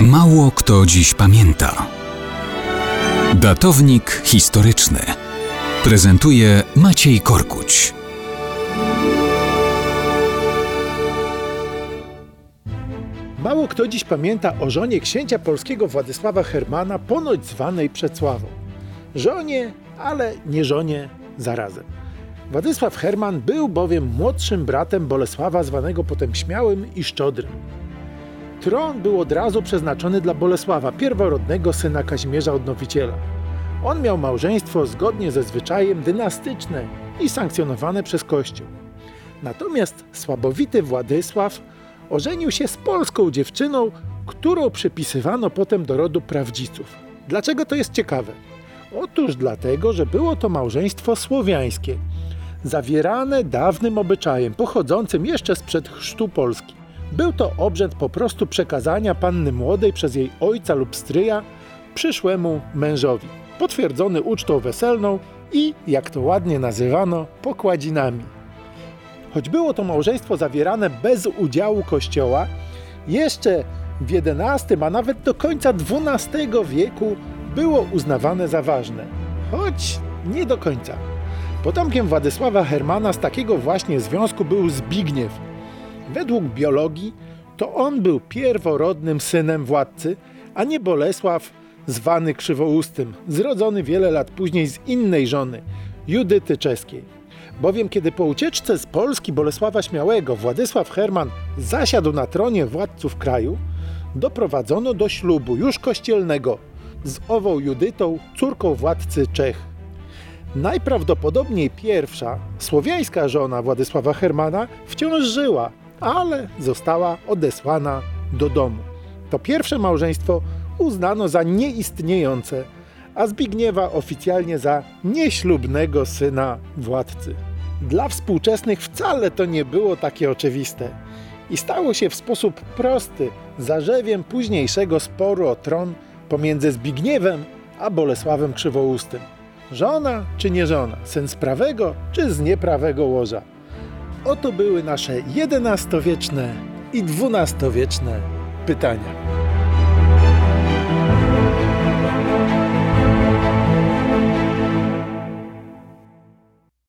Mało kto dziś pamięta. Datownik historyczny prezentuje Maciej Korkuć. Mało kto dziś pamięta o żonie księcia polskiego Władysława Hermana, ponoć zwanej Przedsławą. Żonie, ale nie żonie zarazem. Władysław Herman był bowiem młodszym bratem Bolesława, zwanego potem Śmiałym i Szczodrym. Tron był od razu przeznaczony dla Bolesława, pierworodnego syna Kazimierza Odnowiciela. On miał małżeństwo zgodnie ze zwyczajem dynastyczne i sankcjonowane przez Kościół. Natomiast słabowity Władysław ożenił się z polską dziewczyną, którą przypisywano potem do rodu prawdziców. Dlaczego to jest ciekawe? Otóż dlatego, że było to małżeństwo słowiańskie, zawierane dawnym obyczajem, pochodzącym jeszcze sprzed chrztu Polski. Był to obrzęd po prostu przekazania panny młodej przez jej ojca lub stryja przyszłemu mężowi, potwierdzony ucztą weselną i, jak to ładnie nazywano, pokładzinami. Choć było to małżeństwo zawierane bez udziału Kościoła, jeszcze w XI, a nawet do końca XII wieku było uznawane za ważne. Choć nie do końca. Potomkiem Władysława Hermana z takiego właśnie związku był Zbigniew. Według biologii to on był pierworodnym synem władcy, a nie Bolesław zwany Krzywoustym, zrodzony wiele lat później z innej żony, Judyty Czeskiej. Bowiem kiedy po ucieczce z Polski Bolesława Śmiałego Władysław Herman zasiadł na tronie władców kraju, doprowadzono do ślubu już kościelnego z ową Judytą, córką władcy Czech. Najprawdopodobniej pierwsza, słowiańska żona Władysława Hermana wciąż żyła, ale została odesłana do domu. To pierwsze małżeństwo uznano za nieistniejące, a Zbigniewa oficjalnie za nieślubnego syna władcy. Dla współczesnych wcale to nie było takie oczywiste i stało się w sposób prosty zarzewiem późniejszego sporu o tron pomiędzy Zbigniewem a Bolesławem Krzywoustym. Żona czy nie żona, syn z prawego czy z nieprawego łoża. Oto były nasze XI-wieczne i XII-wieczne pytania.